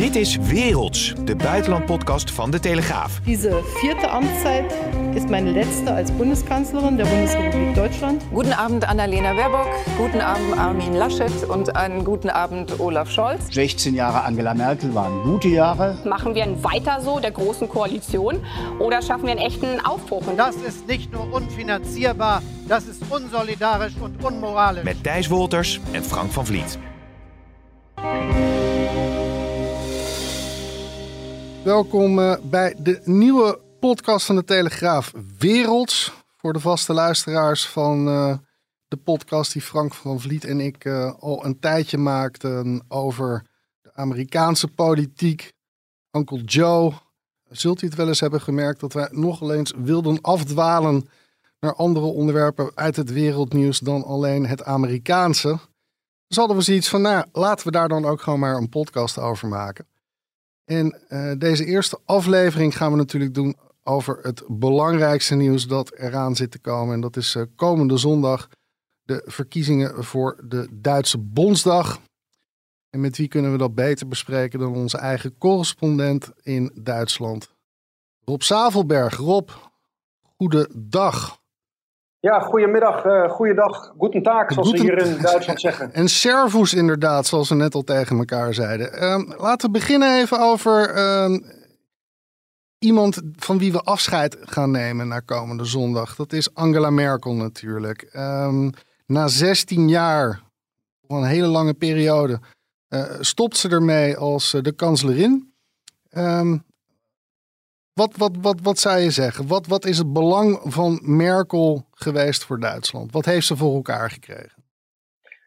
Dit is Werelds, de buitenlandpodcast van De Telegraaf. Diese vierte Amtszeit ist meine letzte als Bundeskanzlerin der Bundesrepublik Deutschland. Guten Abend Annalena Baerbock, guten Abend Armin Laschet und einen guten Abend Olaf Scholz. 16 Jahre Angela Merkel waren gute Jahre. Machen wir ein Weiter so der Großen Koalition oder schaffen wir einen echten Aufbruch? Das ist nicht nur unfinanzierbar, das ist unsolidarisch und unmoralisch. Met Thijs Wolters en Frank van Vliet. Welkom eh, bij de nieuwe podcast van de Telegraaf Werelds. Voor de vaste luisteraars van eh, de podcast die Frank van Vliet en ik eh, al een tijdje maakten over de Amerikaanse politiek. Uncle Joe. Zult u het wel eens hebben gemerkt dat wij nogal eens wilden afdwalen naar andere onderwerpen uit het wereldnieuws dan alleen het Amerikaanse. Dus hadden we zoiets van, nou, laten we daar dan ook gewoon maar een podcast over maken. En uh, deze eerste aflevering gaan we natuurlijk doen over het belangrijkste nieuws dat eraan zit te komen. En dat is uh, komende zondag de verkiezingen voor de Duitse Bondsdag. En met wie kunnen we dat beter bespreken dan onze eigen correspondent in Duitsland, Rob Zavelberg. Rob, goedendag. Ja, goedemiddag, uh, goeiedag, guten taak, zoals ze hier in Duitsland zeggen. En servus inderdaad, zoals we net al tegen elkaar zeiden. Uh, laten we beginnen even over uh, iemand van wie we afscheid gaan nemen naar komende zondag. Dat is Angela Merkel natuurlijk. Um, na 16 jaar, een hele lange periode, uh, stopt ze ermee als de kanslerin. Um, wat, wat, wat, wat zou je zeggen? Wat, wat is het belang van Merkel geweest voor Duitsland? Wat heeft ze voor elkaar gekregen?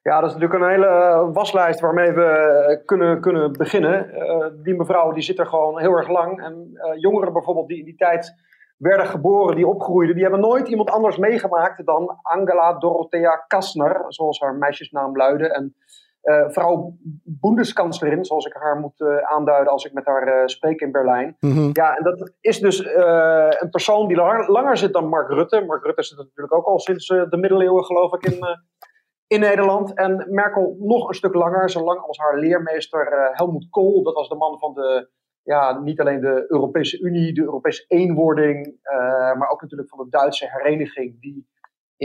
Ja, dat is natuurlijk een hele waslijst waarmee we kunnen, kunnen beginnen. Uh, die mevrouw die zit er gewoon heel erg lang. En jongeren bijvoorbeeld die in die tijd werden geboren, die opgroeiden, die hebben nooit iemand anders meegemaakt dan Angela Dorothea Kastner, zoals haar meisjesnaam luidde. En uh, vrouw Bundeskanzlerin, zoals ik haar moet uh, aanduiden als ik met haar uh, spreek in Berlijn. Mm -hmm. Ja, en dat is dus een persoon die lang, langer zit dan Mark Rutte. Mark Rutte zit natuurlijk ook al sinds de middeleeuwen, geloof ik, in, in Nederland. En Merkel nog een stuk langer, zo lang als haar leermeester Helmut Kohl. Dat was de man van de, ja, niet alleen de Europese Unie, de Europese eenwording, maar ook natuurlijk van de Duitse hereniging, die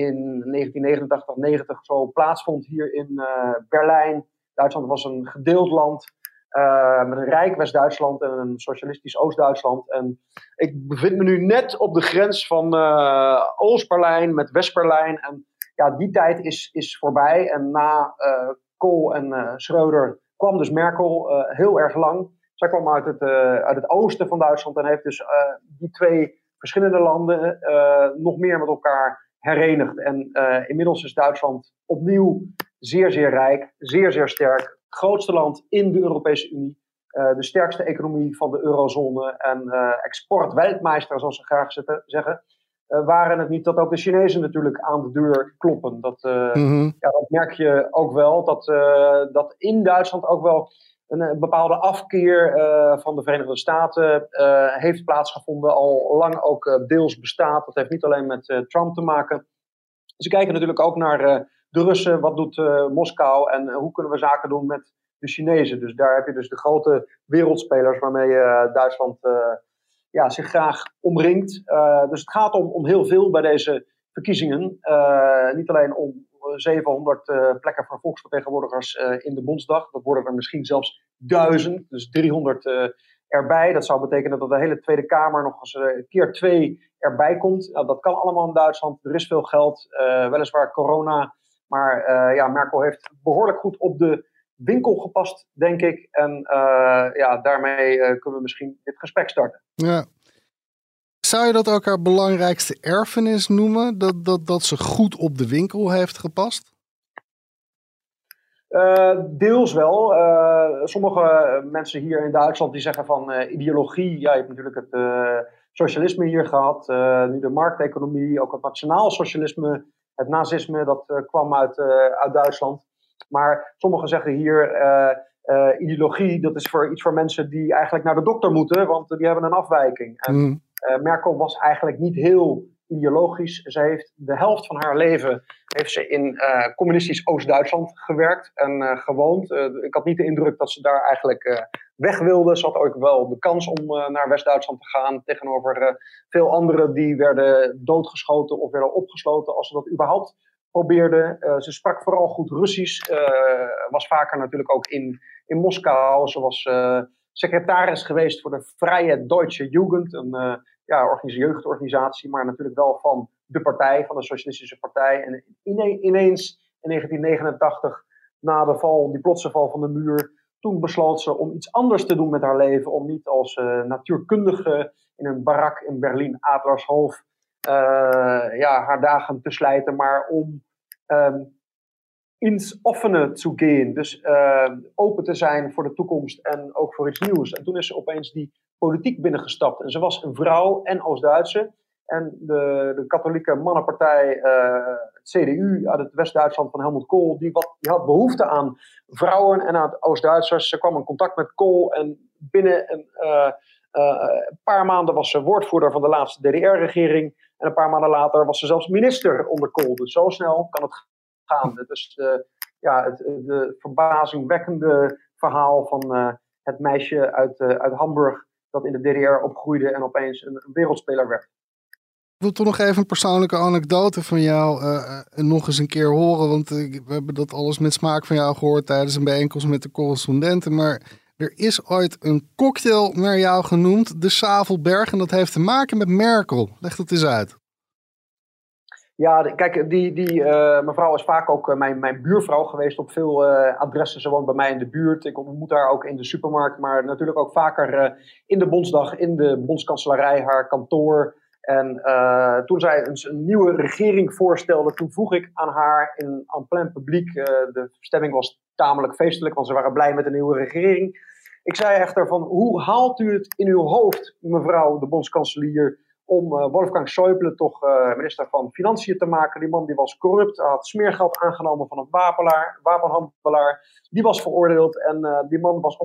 in 1989, 90 zo plaatsvond hier in uh, Berlijn. Duitsland was een gedeeld land uh, met een rijk West-Duitsland en een socialistisch Oost-Duitsland. En ik bevind me nu net op de grens van uh, Oost-Berlijn met West-Berlijn. En ja, die tijd is, is voorbij. En na Kohl en Schröder kwam dus Merkel heel erg lang. Zij kwam uit het, uit het oosten van Duitsland en heeft dus die twee verschillende landen nog meer met elkaar herenigd. En uh, inmiddels is Duitsland opnieuw zeer, zeer rijk, zeer, zeer sterk. Grootste land in de Europese Unie. Uh, de sterkste economie van de eurozone en uh, exportweldmeister, zoals ze graag zeggen. waren het niet dat ook de Chinezen natuurlijk aan de deur kloppen? Dat, mm -hmm. ja, dat merk je ook wel. Dat, dat in Duitsland ook wel een, een bepaalde afkeer uh, van de Verenigde Staten uh, heeft plaatsgevonden, al lang ook deels bestaat. Dat heeft niet alleen met Trump te maken. Ze kijken natuurlijk ook naar de Russen, wat doet Moskou en hoe kunnen we zaken doen met de Chinezen. Dus daar heb je dus de grote wereldspelers waarmee Duitsland ja, zich graag omringt. dus het gaat om, om heel veel bij deze verkiezingen. niet alleen om 700 uh, plekken voor volksvertegenwoordigers in de Bondsdag. Dat worden er misschien zelfs 1000, dus 300 uh, erbij. Dat zou betekenen dat de hele Tweede Kamer nog eens keer twee erbij komt. Nou, dat kan allemaal in Duitsland. Er is veel geld, weliswaar corona. Maar ja, Merkel heeft behoorlijk goed op de winkel gepast, denk ik. En ja, daarmee kunnen we misschien dit gesprek starten. Ja, zou je dat ook haar belangrijkste erfenis noemen? Dat, dat, dat ze goed op de winkel heeft gepast? Deels wel. sommige mensen hier in Duitsland die zeggen van ideologie. Ja, je hebt natuurlijk het socialisme hier gehad. nu de markteconomie, ook het nationaal socialisme. Het nazisme, dat kwam uit, uit Duitsland. Maar sommigen zeggen hier ideologie, dat is voor iets voor mensen die eigenlijk naar de dokter moeten, want die hebben een afwijking. En mm. uh, Merkel was eigenlijk niet heel ideologisch. Ze heeft de helft van haar leven heeft ze in uh, communistisch Oost-Duitsland gewerkt en gewoond. ik had niet de indruk dat ze daar eigenlijk weg wilde. Ze had ook wel de kans om naar West-Duitsland te gaan tegenover veel anderen die werden doodgeschoten of werden opgesloten als ze dat überhaupt probeerden. ze sprak vooral goed Russisch, was vaker natuurlijk ook in in Moskou. Ze was secretaris geweest voor de Vrije Deutsche Jugend, ja, jeugdorganisatie, maar natuurlijk wel van de partij, van de Socialistische Partij. En ineens in 1989, na de val, die plotse val van de muur, toen besloot ze om iets anders te doen met haar leven. Om niet als uh, natuurkundige in een barak in Berlin, Adlershof, ja, haar dagen te slijten, maar om um, ins offene te gaan. Dus uh, open te zijn voor de toekomst en ook voor iets nieuws. En toen is ze opeens die politiek binnengestapt. En ze was een vrouw en Oost-Duitse. En de, de katholieke mannenpartij, het CDU uit het West-Duitsland van Helmut Kool, die, wat, die had behoefte aan vrouwen en aan Oost-Duitsers. Ze kwam in contact met Kool en binnen een uh, paar maanden was ze woordvoerder van de laatste DDR-regering. En een paar maanden later was ze zelfs minister onder Kool. Dus zo snel kan het gaande. Dus ja, het de verbazingwekkende verhaal van het meisje uit, uit Hamburg dat in de DDR opgroeide en opeens een, wereldspeler werd. Ik wil toch nog even een persoonlijke anekdote van jou uh, nog eens een keer horen. Want we hebben dat alles met smaak van jou gehoord tijdens een bijeenkomst met de correspondenten. Maar er is ooit een cocktail naar jou genoemd, de Savelberg. En dat heeft te maken met Merkel. Leg dat eens uit. Ja, kijk, die, die uh, mevrouw is vaak ook uh, mijn, mijn buurvrouw geweest op veel uh, adressen. Ze woont bij mij in de buurt. Ik ontmoet haar ook in de supermarkt, maar natuurlijk ook vaker in de Bondsdag, in de bondskanselarij, haar kantoor. En toen zij een, een, nieuwe regering voorstelde, toen vroeg ik aan haar in aan plein publiek. de stemming was tamelijk feestelijk, want ze waren blij met de nieuwe regering. Ik zei echter van, hoe haalt u het in uw hoofd, mevrouw de bondskanselier om uh, Wolfgang Schäuble toch uh, minister van Financiën te maken. Die man die was corrupt, had smeergeld aangenomen van een wapelaar, wapenhandelaar. Die was veroordeeld en uh, die man was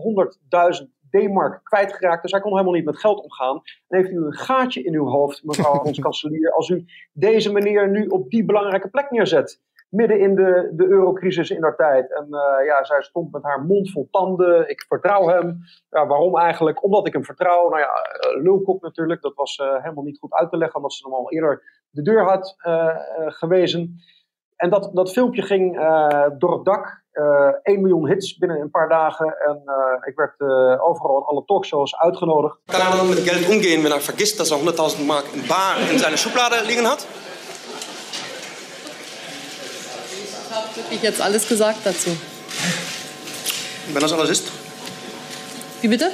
100.000 D-mark kwijtgeraakt. Dus hij kon helemaal niet met geld omgaan. En heeft u een gaatje in uw hoofd, mevrouw ons kanselier, als u deze meneer nu op die belangrijke plek neerzet midden in de, de eurocrisis in haar tijd. En uh, ja, zij stond met haar mond vol tanden. Ik vertrouw hem. Ja, waarom eigenlijk? Omdat ik hem vertrouw. Nou ja, uh, lulkok natuurlijk. Dat was uh, helemaal niet goed uit te leggen, omdat ze hem al eerder de deur had gewezen. En dat, dat filmpje ging door het dak. 1 miljoen hits binnen een paar dagen. En ik werd overal in alle talkshows uitgenodigd. Kan hij dan met geld omgaan wenn hij vergisst dat ze 100.000 mark een bar in zijn Schublade liggen had? Wirklich jetzt alles gesagt dazu. Wenn das alles ist? Wie bitte?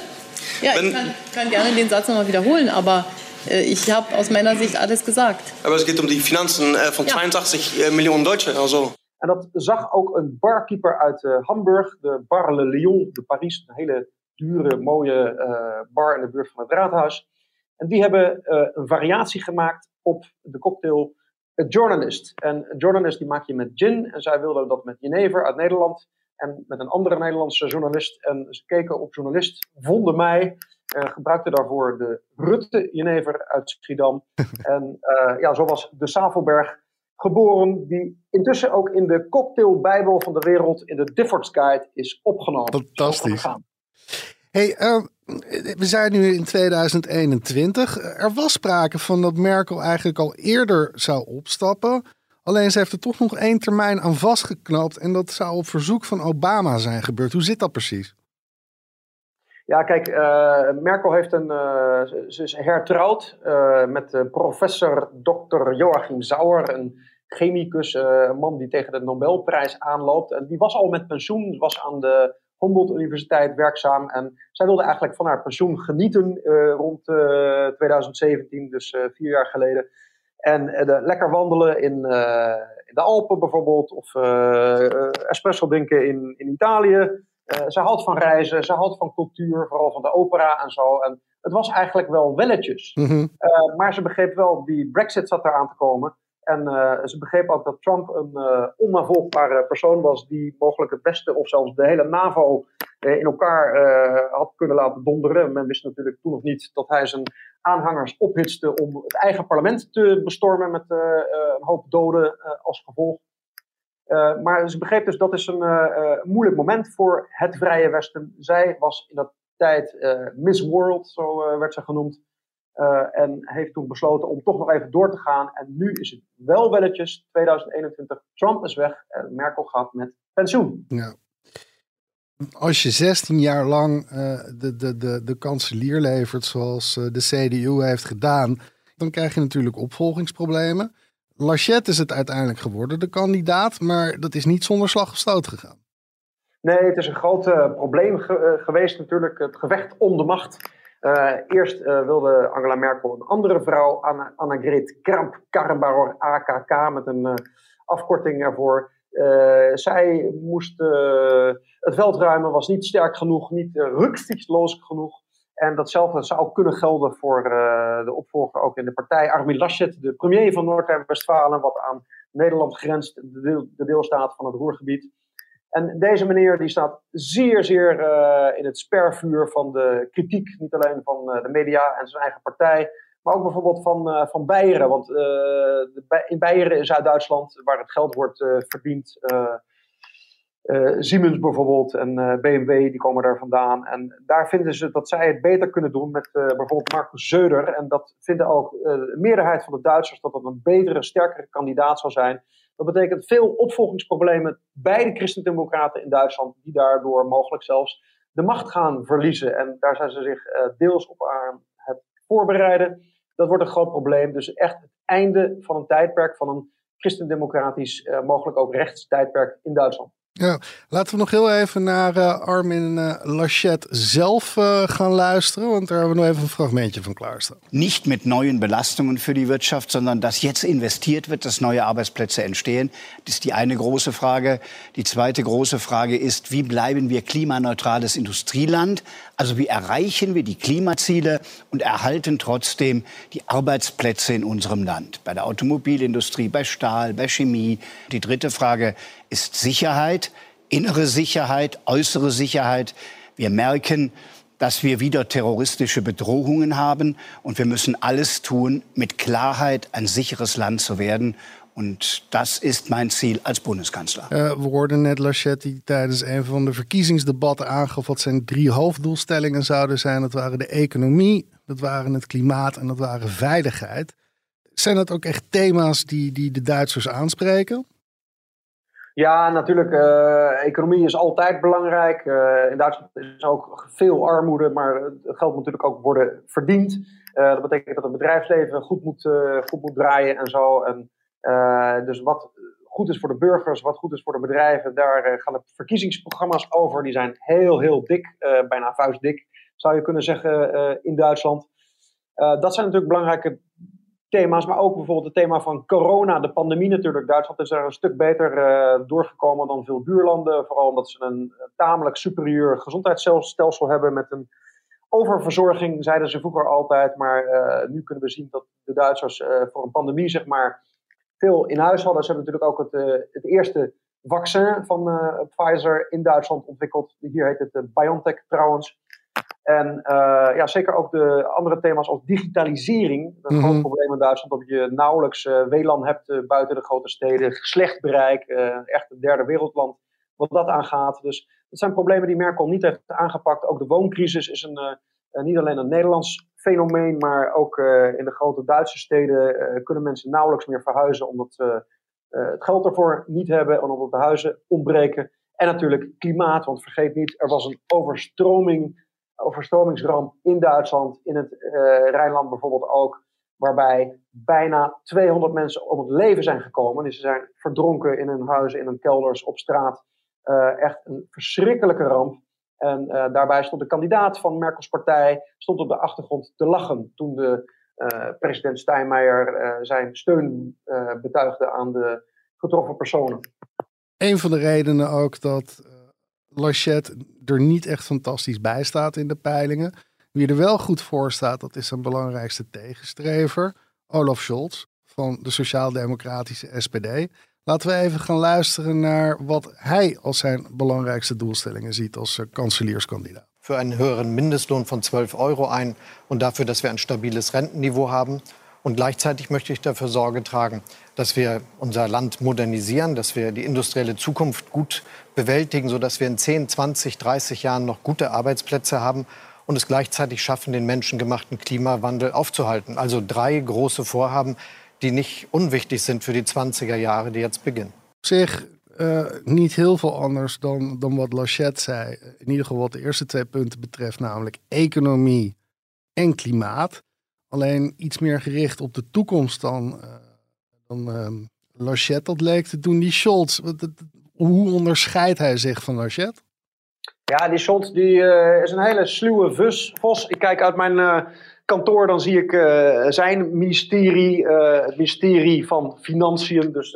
Ja, Wenn, ich kann, kann, gerne den Satz nochmal wiederholen, aber äh, ich habe aus meiner Sicht alles gesagt. Aber es geht um die Finanzen äh, von ja. 82 äh, Millionen Deutschen. Also. En dat zag ook een barkeeper uit uh, Hamburg, de Bar Le Lion de Paris. Een hele dure, mooie uh, bar in de buurt van het raadhuis. En die hebben uh, een variatie gemaakt op de cocktail journalist. En journalist die maak je met gin. En zij wilden dat met jenever uit Nederland. En met een andere Nederlandse journalist. En ze keken op journalist, vonden mij. En gebruikten daarvoor de Rutte jenever uit Schiedam. en uh, ja, zo was de Savelberg geboren. Die intussen ook in de cocktailbijbel van de wereld. In de Difford's Guide is opgenomen. Fantastisch. Hey, uh, we zijn nu in 2021. Er was sprake van dat Merkel eigenlijk al eerder zou opstappen. Alleen ze heeft er toch nog één termijn aan vastgeknoopt. En dat zou op verzoek van Obama zijn gebeurd. Hoe zit dat precies? Ja, kijk, uh, Merkel heeft een, uh, ze is hertrouwd uh, met professor Dr. Joachim Sauer, een chemicus, een man die tegen de Nobelprijs aanloopt. En die was al met pensioen, was aan de Humboldt Universiteit werkzaam. En zij wilde eigenlijk van haar pensioen genieten uh, rond uh, 2017, dus uh, vier jaar geleden. En de, lekker wandelen in, in, de Alpen bijvoorbeeld, of espresso drinken in, in Italië. ze houdt van reizen, ze houdt van cultuur, vooral van de opera en zo. En het was eigenlijk wel welletjes. Mhm. maar ze begreep wel, die Brexit zat eraan te komen. En uh, ze begreep ook dat Trump een uh, onnavolgbare persoon was die mogelijk het beste of zelfs de hele NAVO uh, in elkaar had kunnen laten donderen. Men wist natuurlijk toen nog niet dat hij zijn aanhangers ophitste om het eigen parlement te bestormen met een hoop doden als gevolg. maar ze begreep dus dat is een moeilijk moment voor het Vrije Westen. Zij was in dat tijd Miss World, zo werd ze genoemd. Uh, en heeft toen besloten om toch nog even door te gaan. En nu is het wel welletjes 2021. Trump is weg en Merkel gaat met pensioen. Ja. Als je 16 jaar lang uh, de, de, de, de kanselier levert zoals uh, de CDU heeft gedaan, dan krijg je natuurlijk opvolgingsproblemen. Lachette is het uiteindelijk geworden, de kandidaat, maar dat is niet zonder slag of stoot gegaan. Nee, het is een groot probleem ge geweest natuurlijk, het gevecht om de macht. Uh, eerst uh, wilde Angela Merkel een andere vrouw, Anna, Annegret Kramp-Karrenbauer, AKK, met een uh, afkorting ervoor. zij moest het veld ruimen, was niet sterk genoeg, niet rücksichtsloos genoeg. En datzelfde zou kunnen gelden voor de opvolger ook in de partij. Armin Laschet, de premier van Noord-Westfalen, wat aan Nederland grenst, de, de deelstaat van het Roergebied. En deze meneer die staat zeer, zeer uh, in het spervuur van de kritiek. Niet alleen van uh, de media en zijn eigen partij, maar ook bijvoorbeeld van, uh, van Beieren. Want in Beieren in Zuid-Duitsland, waar het geld wordt verdiend, Siemens bijvoorbeeld en BMW, die komen daar vandaan. En daar vinden ze dat zij het beter kunnen doen met bijvoorbeeld Markus Zeuder. En dat vinden ook de meerderheid van de Duitsers dat dat een betere, sterkere kandidaat zal zijn. Dat betekent veel opvolgingsproblemen bij de christendemocraten in Duitsland, die daardoor mogelijk zelfs de macht gaan verliezen. En daar zijn ze zich uh, deels op aan het voorbereiden. Dat wordt een groot probleem. Dus echt het einde van een tijdperk, van een christendemocratisch, uh, mogelijk ook rechtstijdperk in Duitsland. Ja, laten we nog heel even naar uh, Armin uh, Laschet zelf uh, gaan luisteren, want daar hebben we nog even een fragmentje van klaarstaan. Nicht mit neuen Belastungen für die Wirtschaft, sondern dass jetzt investiert wird, dass neue Arbeitsplätze entstehen. Das ist die eine große Frage. Die zweite große Frage ist, wie bleiben wir klimaneutrales Industrieland? Also wie erreichen wir die Klimaziele und erhalten trotzdem die Arbeitsplätze in unserem Land? Bei der Automobilindustrie, bei Stahl, bei Chemie. Die dritte Frage ist Sicherheit, innere Sicherheit, äußere Sicherheit. Wir merken, dass wir wieder terroristische Bedrohungen haben und wir müssen alles tun, mit Klarheit ein sicheres Land zu werden. Und das ist mein Ziel als Bundeskanzler. Uh, we hoorden net Laschet die tijdens een van de verkiezingsdebatten aangaf wat zijn drie hoofddoelstellingen zouden zijn. Dat waren de economie, dat waren het klimaat en dat waren veiligheid. Zijn dat ook echt thema's die, die de Duitsers aanspreken? Ja, natuurlijk. Uh, economie is altijd belangrijk. Uh, in Duitsland is ook veel armoede, maar geld moet natuurlijk ook worden verdiend. Uh, dat betekent dat het bedrijfsleven goed moet, goed moet draaien en zo. En, dus wat goed is voor de burgers, wat goed is voor de bedrijven, daar gaan de verkiezingsprogramma's over. Die zijn heel, heel dik, bijna vuistdik, zou je kunnen zeggen, in Duitsland. dat zijn natuurlijk belangrijke thema's, maar ook bijvoorbeeld het thema van corona, de pandemie natuurlijk. Duitsland is er een stuk beter uh, doorgekomen dan veel buurlanden. Vooral omdat ze een tamelijk superieur gezondheidsstelsel hebben met een oververzorging, zeiden ze vroeger altijd. Maar uh, nu kunnen we zien dat de Duitsers voor een pandemie zeg maar veel in huis hadden. Ze hebben natuurlijk ook het, het eerste vaccin van Pfizer in Duitsland ontwikkeld. Hier heet het BioNTech trouwens. En uh, ja, zeker ook de andere thema's als digitalisering. Een mm groot mhm. probleem in Duitsland dat je nauwelijks uh, WLAN hebt uh, buiten de grote steden. Slecht bereik, echt een derde wereldland wat dat aangaat. Dus dat zijn problemen die Merkel niet heeft aangepakt. Ook de wooncrisis is een, niet alleen een Nederlands fenomeen, maar ook in de grote Duitse steden kunnen mensen nauwelijks meer verhuizen omdat ze het geld ervoor niet hebben en omdat de huizen ontbreken. En natuurlijk klimaat, want vergeet niet, er was een overstroming overstromingsramp in Duitsland, in het uh, Rijnland bijvoorbeeld ook, waarbij bijna 200 mensen om het leven zijn gekomen. Dus ze zijn verdronken in hun huizen, in hun kelders, op straat. Uh, echt een verschrikkelijke ramp. En uh, daarbij stond de kandidaat van Merkels partij stond op de achtergrond te lachen toen de president Steinmeier zijn steun betuigde aan de getroffen personen. Een van de redenen ook dat Lachette er niet echt fantastisch bij staat in de peilingen. Wie er wel goed voor staat, dat is zijn belangrijkste tegenstrever, Olaf Scholz van de Sociaal-Democratische SPD. Laten we even gaan luisteren naar wat hij als zijn belangrijkste doelstellingen ziet als uh, kanselierskandidaat. Für einen höheren Mindestlohn von 12 Euro ein und dafür, dass wir ein stabiles Rentenniveau haben. Und gleichzeitig möchte ich dafür Sorge tragen, dass wir unser Land modernisieren, dass wir die industrielle Zukunft gut bewältigen, sodass wir in 10, 20, 30 Jahren noch gute Arbeitsplätze haben und es gleichzeitig schaffen, den menschengemachten Klimawandel aufzuhalten. Also drei große Vorhaben, die niet onwichtig zijn voor die 20er jaren die jetzt beginnen. Zich uh, niet heel veel anders dan, dan wat Lachette zei. In ieder geval wat de eerste twee punten betreft, namelijk economie en klimaat. Alleen iets meer gericht op de toekomst dan, uh, dan uh, Lachette dat leek te doen. Die Scholz, hoe onderscheidt hij zich van Lachette? Ja, die Scholz die, uh, is een hele sluwe vos. Ik kijk uit mijn uh, kantoor, dan zie ik zijn ministerie, het ministerie van Financiën. Dus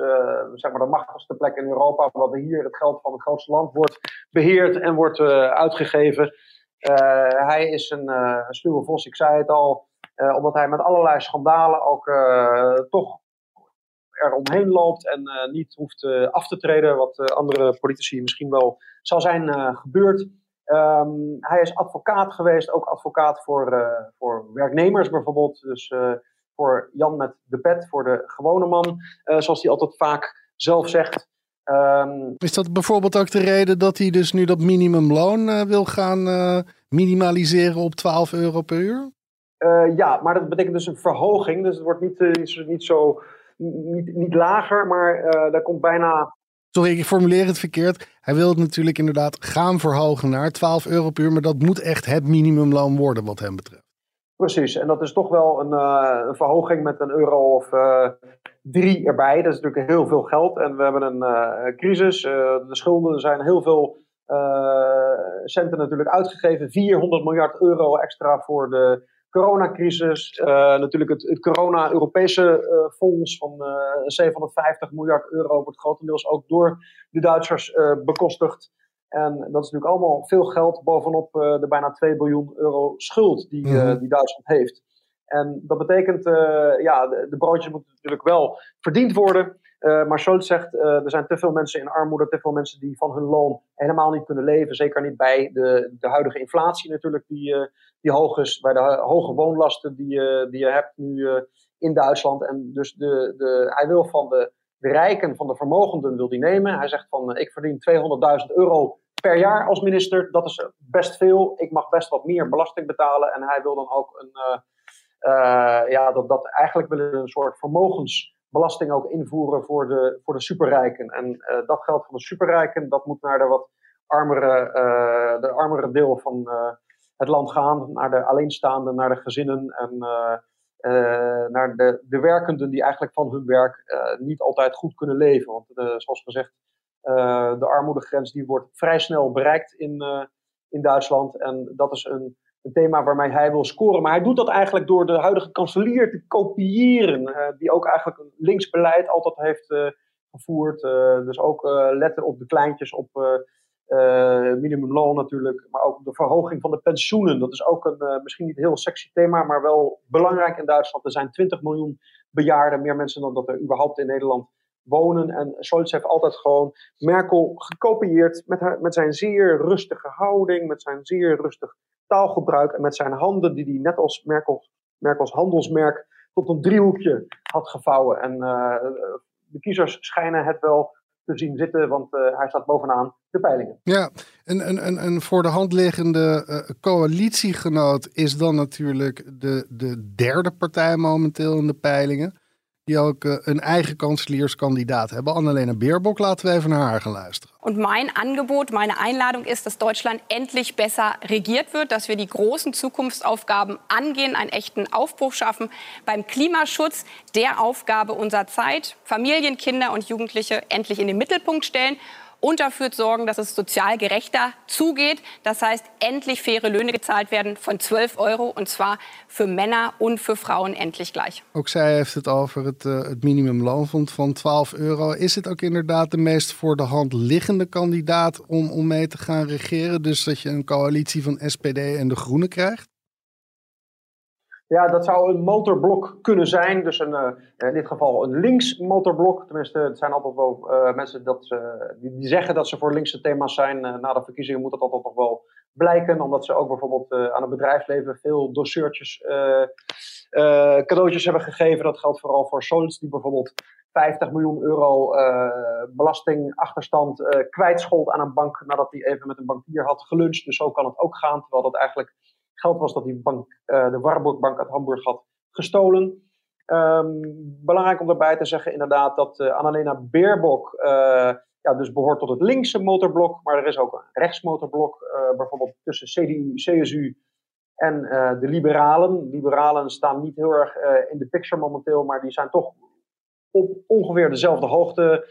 zeg maar de machtigste plek in Europa, waar hier het geld van het grootste land wordt beheerd en wordt uitgegeven. hij is een sluwe vos, ik zei het al. Omdat hij met allerlei schandalen ook toch er omheen loopt en uh, niet hoeft af te treden, wat andere politici misschien wel zal zijn gebeurd. Um, hij is advocaat geweest, ook advocaat voor, voor werknemers bijvoorbeeld. Dus voor Jan met de pet, voor de gewone man, zoals hij altijd vaak zelf zegt. Um, is dat bijvoorbeeld ook de reden dat hij dus nu dat minimumloon wil gaan minimaliseren op 12 euro per uur? Ja, maar dat betekent dus een verhoging. Dus het wordt niet, niet zo niet, niet lager, maar uh, daar komt bijna. Sorry, ik formuleer het verkeerd. Hij wil het natuurlijk inderdaad gaan verhogen naar 12 euro per uur, maar dat moet echt het minimumloon worden wat hem betreft. Precies, en dat is toch wel een, een verhoging met een euro of drie erbij. Dat is natuurlijk heel veel geld en we hebben een crisis. de schulden zijn heel veel centen natuurlijk uitgegeven. 400 miljard euro extra voor de coronacrisis, uh, natuurlijk het, het corona-Europese uh, fonds van uh, eh, 750 miljard euro wordt grotendeels ook door de Duitsers bekostigd. En dat is natuurlijk allemaal veel geld bovenop de bijna 2 biljoen euro schuld die, mm die Duitsland heeft. En dat betekent, ja, de, de, broodjes moeten natuurlijk wel verdiend worden. Maar Scholz zegt, er zijn te veel mensen in armoede, te veel mensen die van hun loon helemaal niet kunnen leven. Zeker niet bij de, de huidige inflatie natuurlijk, die, die hoog is, bij de hoge woonlasten die, die je hebt nu eh, in Duitsland. En dus de, de, hij wil van de, de rijken, van de vermogenden wil die nemen. Hij zegt van, eh, ik verdien 200.000 euro per jaar als minister. Dat is best veel. Ik mag best wat meer belasting betalen. En hij wil dan ook een, uh, ja, dat, dat eigenlijk willen een soort vermogensbelasting ook invoeren voor de, voor de superrijken. En dat geld van de superrijken, dat moet naar de wat armere, de armere deel van, het land gaan, naar de alleenstaanden, naar de gezinnen en naar de, de werkenden die eigenlijk van hun werk niet altijd goed kunnen leven. Want zoals gezegd, de armoedegrens die wordt vrij snel bereikt in, in Duitsland. En dat is een, een thema waarmee hij wil scoren. Maar hij doet dat eigenlijk door de huidige kanselier te kopiëren. die ook eigenlijk een linksbeleid altijd heeft gevoerd. dus ook letten op de kleintjes, op uh, minimumloon natuurlijk, maar ook de verhoging van de pensioenen. Dat is ook een uh, misschien niet heel sexy thema, maar wel belangrijk in Duitsland. Er zijn 20 miljoen bejaarden, meer mensen dan dat er überhaupt in Nederland wonen. En Scholz heeft altijd gewoon Merkel gekopieerd met, haar, met zijn zeer rustige houding, met zijn zeer rustig taalgebruik en met zijn handen, die hij net als Merkel, Merkels handelsmerk tot een driehoekje had gevouwen. En uh, de kiezers schijnen het wel te zien zitten, want uh, hij staat bovenaan de peilingen. Ja, en, en, en, en voor de hand liggende uh, coalitiegenoot is dan natuurlijk de, de derde partij momenteel in de peilingen die ook äh, een eigen Kanzlerskandidat hebben. Annalena Baerbock, laten we even naar haar gaan luisteren. Und mein Angebot, meine Einladung ist, dass Deutschland endlich besser regiert wird, dass wir die großen Zukunftsaufgaben angehen, einen echten Aufbruch schaffen beim Klimaschutz, der Aufgabe unserer Zeit, Familien, Kinder und Jugendliche endlich in den Mittelpunkt stellen und dafür zorgen, dass es sozial gerechter zugeht. Das heißt, endlich faire Löhne gezahlt werden von 12 Euro und zwar für Männer und für Frauen endlich gleich. Ook zij heeft het over het, uh, het minimumloon van 12 euro. Is het ook inderdaad de meest voor de hand liggende kandidaat om, om mee te gaan regeren? Dus dat je een coalitie van SPD en de Groenen krijgt? Ja, dat zou een motorblok kunnen zijn. Dus een, uh, in dit geval een links motorblok. Tenminste, het zijn altijd wel uh, mensen dat, die, zeggen dat ze voor linkse thema's zijn. na de verkiezingen moet dat altijd nog wel blijken. Omdat ze ook bijvoorbeeld aan het bedrijfsleven veel doseurtjes, cadeautjes hebben gegeven. Dat geldt vooral voor Scholz, die bijvoorbeeld 50 miljoen euro belastingachterstand kwijtscholdt aan een bank. Nadat hij even met een bankier had geluncht. Dus zo kan het ook gaan. Terwijl dat eigenlijk geld was dat die bank, uh, de Warburg Bank uit Hamburg had gestolen. Um, belangrijk om daarbij te zeggen inderdaad dat uh, Annalena Baerbock uh, ja, dus behoort tot het linkse motorblok, maar er is ook een rechtsmotorblok, bijvoorbeeld tussen CDU, CSU en de liberalen. Liberalen staan niet heel erg in de picture momenteel, maar die zijn toch op ongeveer dezelfde hoogte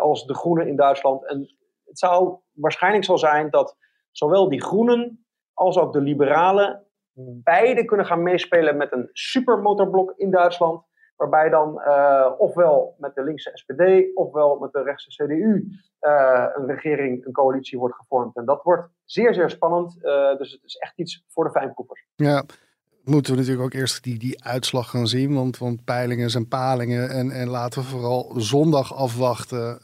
als de groenen in Duitsland. En het zou waarschijnlijk zo zijn dat zowel die groenen als ook de liberalen beide kunnen gaan meespelen met een supermotorblok in Duitsland. Waarbij dan uh, ofwel met de linkse SPD ofwel met de rechtse CDU uh, een regering, een coalitie wordt gevormd. En dat wordt zeer, zeer spannend. Uh, dus het is echt iets voor de fijnproevers. Ja, moeten we natuurlijk ook eerst die, die uitslag gaan zien. Want, want peilingen zijn palingen. En, en laten we vooral zondag afwachten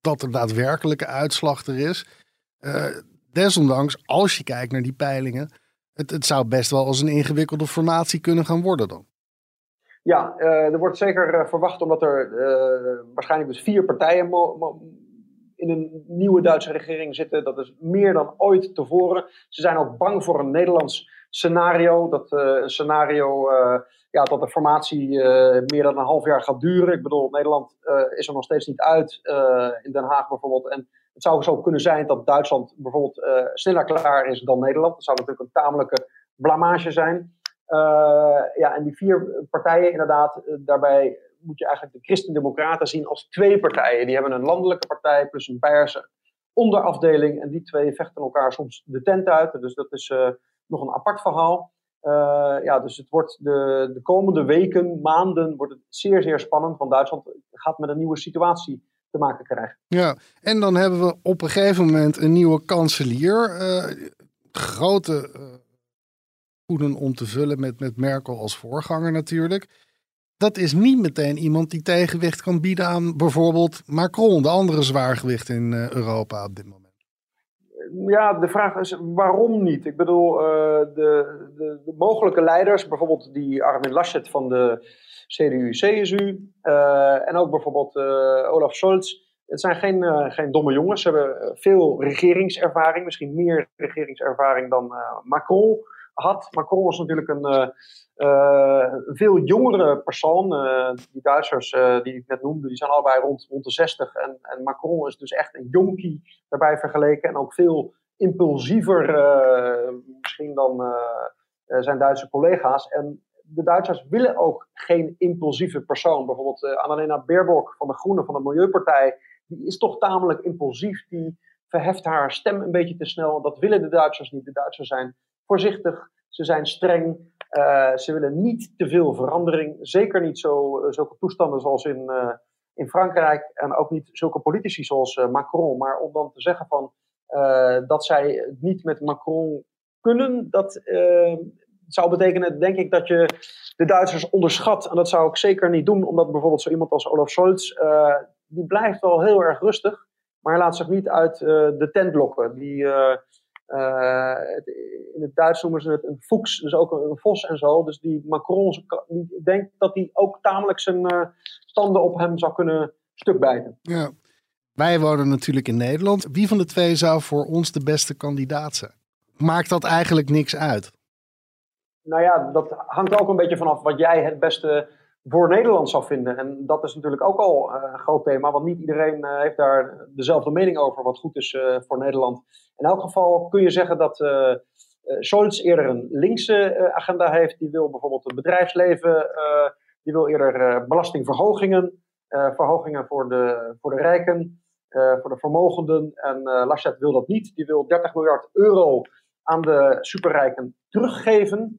dat er daadwerkelijke uitslag er is desondanks, als je kijkt naar die peilingen, het, het zou best wel als een ingewikkelde formatie kunnen gaan worden dan. Ja, uh, er wordt zeker uh, verwacht omdat er uh, waarschijnlijk dus vier partijen in een nieuwe Duitse regering zitten. Dat is meer dan ooit tevoren. Ze zijn ook bang voor een Nederlands scenario. Dat een scenario ja, dat de formatie meer dan een half jaar gaat duren. Ik bedoel, Nederland is er nog steeds niet uit. in Den Haag bijvoorbeeld. En het zou zo kunnen zijn dat Duitsland bijvoorbeeld uh, sneller klaar is dan Nederland. Dat zou natuurlijk een tamelijke blamage zijn. Uh, ja, en die vier partijen inderdaad, uh, daarbij moet je eigenlijk de Christen-Democraten zien als twee partijen. Die hebben een landelijke partij plus een Beierse onderafdeling. En die twee vechten elkaar soms de tent uit. Dus dat is nog een apart verhaal. ja, dus het wordt de, de komende weken, maanden, wordt het zeer, zeer spannend. Want Duitsland gaat met een nieuwe situatie te maken krijgen. Ja, en dan hebben we op een gegeven moment een nieuwe kanselier. Uh, grote uh, om te vullen met, met Merkel als voorganger natuurlijk. Dat is niet meteen iemand die tegenwicht kan bieden aan bijvoorbeeld Macron, de andere zwaargewicht in uh, Europa op dit moment. Ja, de vraag is waarom niet? Ik bedoel, de, de, de, mogelijke leiders, bijvoorbeeld die Armin Laschet van de CDU, CSU uh, en ook bijvoorbeeld uh, Olaf Scholz. Het zijn geen, uh, geen domme jongens. Ze hebben veel regeringservaring, misschien meer regeringservaring dan Macron had. Macron was natuurlijk een, een veel jongere persoon. die Duitsers die ik net noemde, die zijn allebei rond, rond de 60. En, en Macron is dus echt een jonkie daarbij vergeleken. En ook veel impulsiever misschien dan zijn Duitse collega's. En de Duitsers willen ook geen impulsieve persoon. Bijvoorbeeld uh, Annalena Baerbock van de Groenen, van de Milieupartij. Die is toch tamelijk impulsief. Die verheft haar stem een beetje te snel. Dat willen de Duitsers niet. De Duitsers zijn voorzichtig. Ze zijn streng. Uh, ze willen niet te veel verandering. Zeker niet zo, uh, zulke toestanden zoals in, in Frankrijk. En ook niet zulke politici zoals Macron. Maar om dan te zeggen van, dat zij niet met Macron kunnen, dat zou betekenen, denk ik, dat je de Duitsers onderschat. En dat zou ik zeker niet doen, omdat bijvoorbeeld zo iemand als Olaf Scholz, uh, die blijft wel heel erg rustig, maar laat zich niet uit uh, de tent lokken. Die, uh, in het Duits noemen ze het een fuchs, dus ook een, een vos en zo. Dus die Macron, ik denk dat hij ook tamelijk zijn tanden op hem zou kunnen stukbijten. Ja. Wij wonen natuurlijk in Nederland. Wie van de twee zou voor ons de beste kandidaat zijn? Maakt dat eigenlijk niks uit? Nou ja, dat hangt ook een beetje vanaf wat jij het beste voor Nederland zou vinden. En dat is natuurlijk ook al eh, een groot thema, want niet iedereen uh, heeft daar dezelfde mening over wat goed is uh, voor Nederland. In elk geval kun je zeggen dat uh, Scholz eerder een linkse agenda heeft. Die wil bijvoorbeeld het bedrijfsleven, die wil eerder belastingverhogingen, verhogingen voor de, voor de rijken. voor de vermogenden. En Laschet wil dat niet. Die wil 30 miljard euro aan de superrijken teruggeven.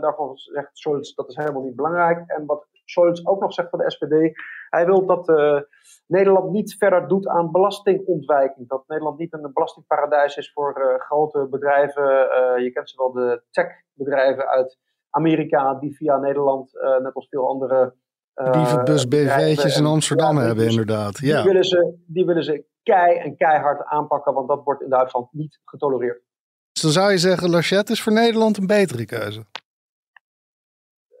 daarvan zegt Scholz dat is helemaal niet belangrijk. En wat Scholz ook nog zegt van de SPD, hij wil dat Nederland niet verder doet aan belastingontwijking. Dat Nederland niet een belastingparadijs is voor grote bedrijven. je kent ze wel, de techbedrijven uit Amerika, die via Nederland, net als veel andere Dievenbus BV'tjes in Amsterdam hebben, inderdaad. Ja. Die, willen ze, die willen ze kei en keihard aanpakken, want dat wordt in Duitsland niet getolereerd. Dan zou je zeggen, Lachette is voor Nederland een betere keuze.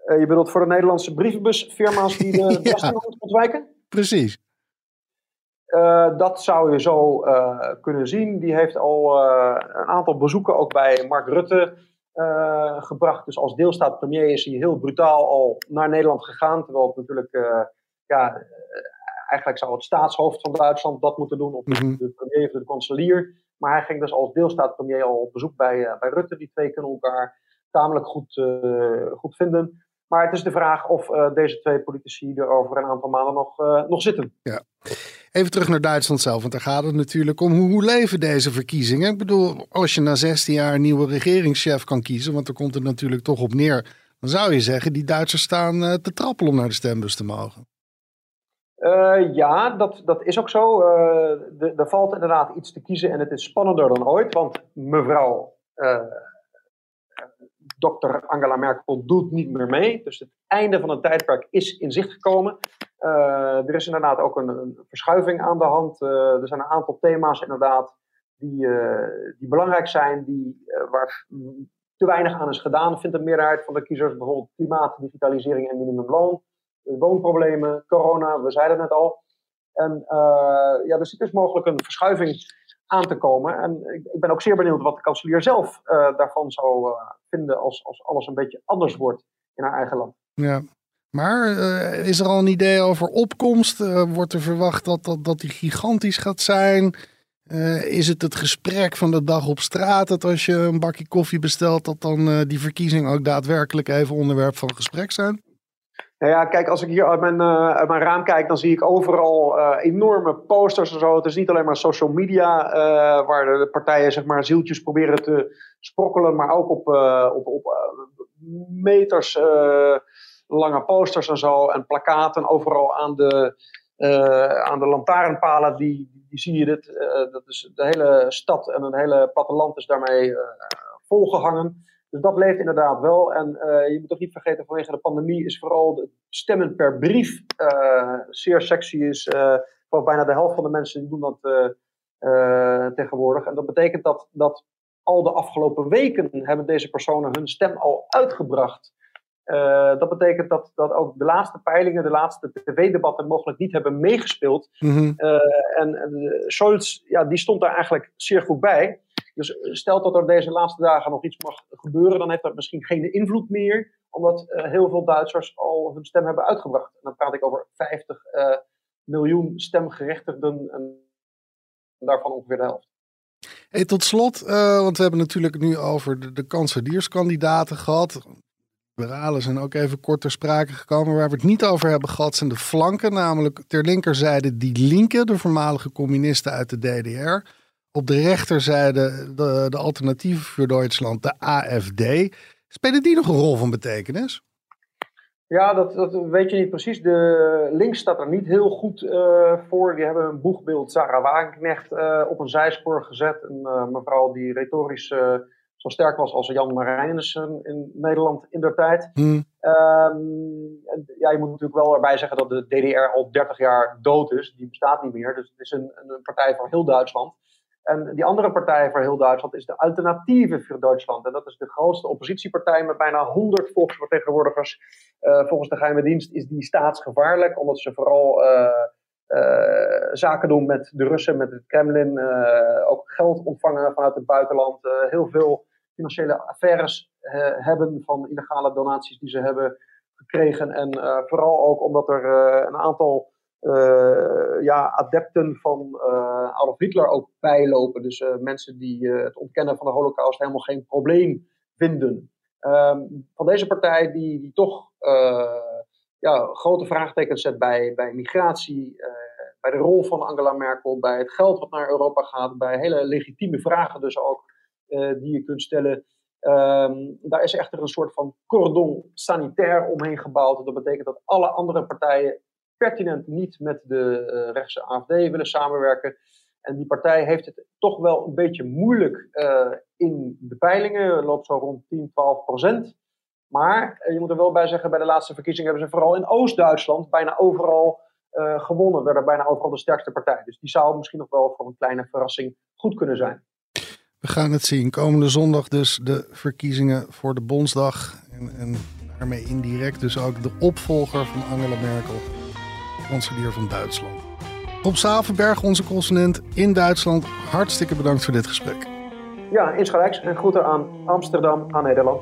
Uh, je bedoelt voor de Nederlandse brievenbusfirma's die de belasting ontwijken? Precies. Uh, dat zou je zo uh, kunnen zien. Die heeft al een aantal bezoeken ook bij Mark Rutte gebracht. Dus als deelstaat-premier is hij heel brutaal al naar Nederland gegaan. Terwijl het natuurlijk, ja, eh, eigenlijk zou het staatshoofd van Duitsland dat moeten doen. Of mm de premier of de kanselier. Maar hij ging dus als deelstaat-premier al op bezoek bij, uh, bij Rutte. Die twee kunnen elkaar tamelijk goed, goed vinden. Maar het is de vraag of deze twee politici er over een aantal maanden nog, nog zitten. Ja. Even terug naar Duitsland zelf, want daar gaat het natuurlijk om. Hoe, leven deze verkiezingen? Ik bedoel, als je na 16 jaar een nieuwe regeringschef kan kiezen, want er komt het natuurlijk toch op neer, dan zou je zeggen, die Duitsers staan te trappelen om naar de stembus te mogen. Uh, ja, dat, dat is ook zo. Uh, er valt inderdaad iets te kiezen en het is spannender dan ooit, want mevrouw dokter Angela Merkel doet niet meer mee. Dus het einde van het tijdperk is in zicht gekomen. Uh, er is inderdaad ook een, een verschuiving aan de hand. Uh, er zijn een aantal thema's inderdaad die, uh, die belangrijk zijn, die, waar te weinig aan is gedaan, vindt de meerderheid van de kiezers. Bijvoorbeeld klimaat, digitalisering en minimumloon. Woonproblemen, corona, we zeiden het al. En ja, er zit dus mogelijk een verschuiving aan te komen. En ik, ik ben ook zeer benieuwd wat de kanselier zelf daarvan zou vinden als, als alles een beetje anders wordt in haar eigen land. Ja, maar is er al een idee over opkomst? Uh, wordt er verwacht dat, dat, dat die gigantisch gaat zijn? Is het het gesprek van de dag op straat dat als je een bakje koffie bestelt, dat dan die verkiezingen ook daadwerkelijk even onderwerp van gesprek zijn? Nou ja, kijk, als ik hier uit mijn, uit mijn raam kijk, dan zie ik overal enorme posters en zo. Het is niet alleen maar social media waar de partijen zeg maar zieltjes proberen te sprokkelen, maar ook op, op, op meters lange posters en zo en plakaten overal aan de, aan de lantaarnpalen, die, die zie je dit. Dat is de hele stad en het hele platteland is daarmee volgehangen. Dus dat leeft inderdaad wel. En je moet ook niet vergeten, vanwege de pandemie is vooral de stemmen per brief zeer sexy. Is, voor bijna de helft van de mensen die doen dat tegenwoordig. En dat betekent dat, dat al de afgelopen weken hebben deze personen hun stem al uitgebracht. Uh, dat betekent dat, dat ook de laatste peilingen, de laatste tv-debatten mogelijk niet hebben meegespeeld. Mm -hmm. uh, en, en Scholz, ja, die stond daar eigenlijk zeer goed bij. Dus stel dat er deze laatste dagen nog iets mag gebeuren, dan heeft dat misschien geen invloed meer, omdat uh, heel veel Duitsers al hun stem hebben uitgebracht. En dan praat ik over 50 miljoen stemgerechtigden en daarvan ongeveer de helft. Tot slot, want we hebben natuurlijk nu over de, de kanselierskandidaten gehad liberalen zijn ook even kort ter sprake gekomen. Waar we het niet over hebben gehad zijn de flanken. Namelijk ter linkerzijde die linken, de voormalige communisten uit de DDR. Op de rechterzijde de, de alternatieven voor Duitsland, de AFD. Spelen die nog een rol van betekenis? Ja, dat, dat weet je niet precies. De links staat er niet heel goed uh, voor. Die hebben een boegbeeld Sarah Wagenknecht uh, op een zijspoor gezet. Een uh, mevrouw die retorisch zo sterk was als Jan Marijnissen in Nederland in der tijd. Hmm. Um, ja, je moet natuurlijk wel erbij zeggen dat de DDR al 30 jaar dood is. Die bestaat niet meer. Dus het is een, een partij voor heel Duitsland. En die andere partij voor heel Duitsland is de Alternatieve voor Duitsland. En dat is de grootste oppositiepartij met bijna 100 volksvertegenwoordigers. Uh, volgens de geheime dienst is die staatsgevaarlijk, omdat ze vooral uh, uh, zaken doen met de Russen, met het Kremlin. ook geld ontvangen vanuit het buitenland. heel veel financiële affaires hebben van illegale donaties die ze hebben gekregen. En vooral ook omdat er een aantal ja, adepten van Adolf Hitler ook bijlopen. Dus mensen die het ontkennen van de holocaust helemaal geen probleem vinden. Um, van deze partij die, die toch ja, grote vraagtekens zet bij, bij migratie, bij de rol van Angela Merkel, bij het geld wat naar Europa gaat, bij hele legitieme vragen dus ook die je kunt stellen. Ehm, daar is echter een soort van cordon sanitair omheen gebouwd. Dat betekent dat alle andere partijen pertinent niet met de uh, rechtse AFD willen samenwerken. En die partij heeft het toch wel een beetje moeilijk uh, in de peilingen. Loopt zo rond 10, 12 procent. Maar uh, je moet er wel bij zeggen, bij de laatste verkiezingen hebben ze vooral in Oost-Duitsland bijna overal gewonnen. Werden bijna overal de sterkste partij. Dus die zou misschien nog wel voor een kleine verrassing goed kunnen zijn. We gaan het zien. Komende zondag dus de verkiezingen voor de Bondsdag. En, en daarmee indirect dus ook de opvolger van Angela Merkel, kanselier van Duitsland. Op Savenberg, onze correspondent in Duitsland, hartstikke bedankt voor dit gesprek. Ja, insgelijks en groeten aan Amsterdam, aan Nederland.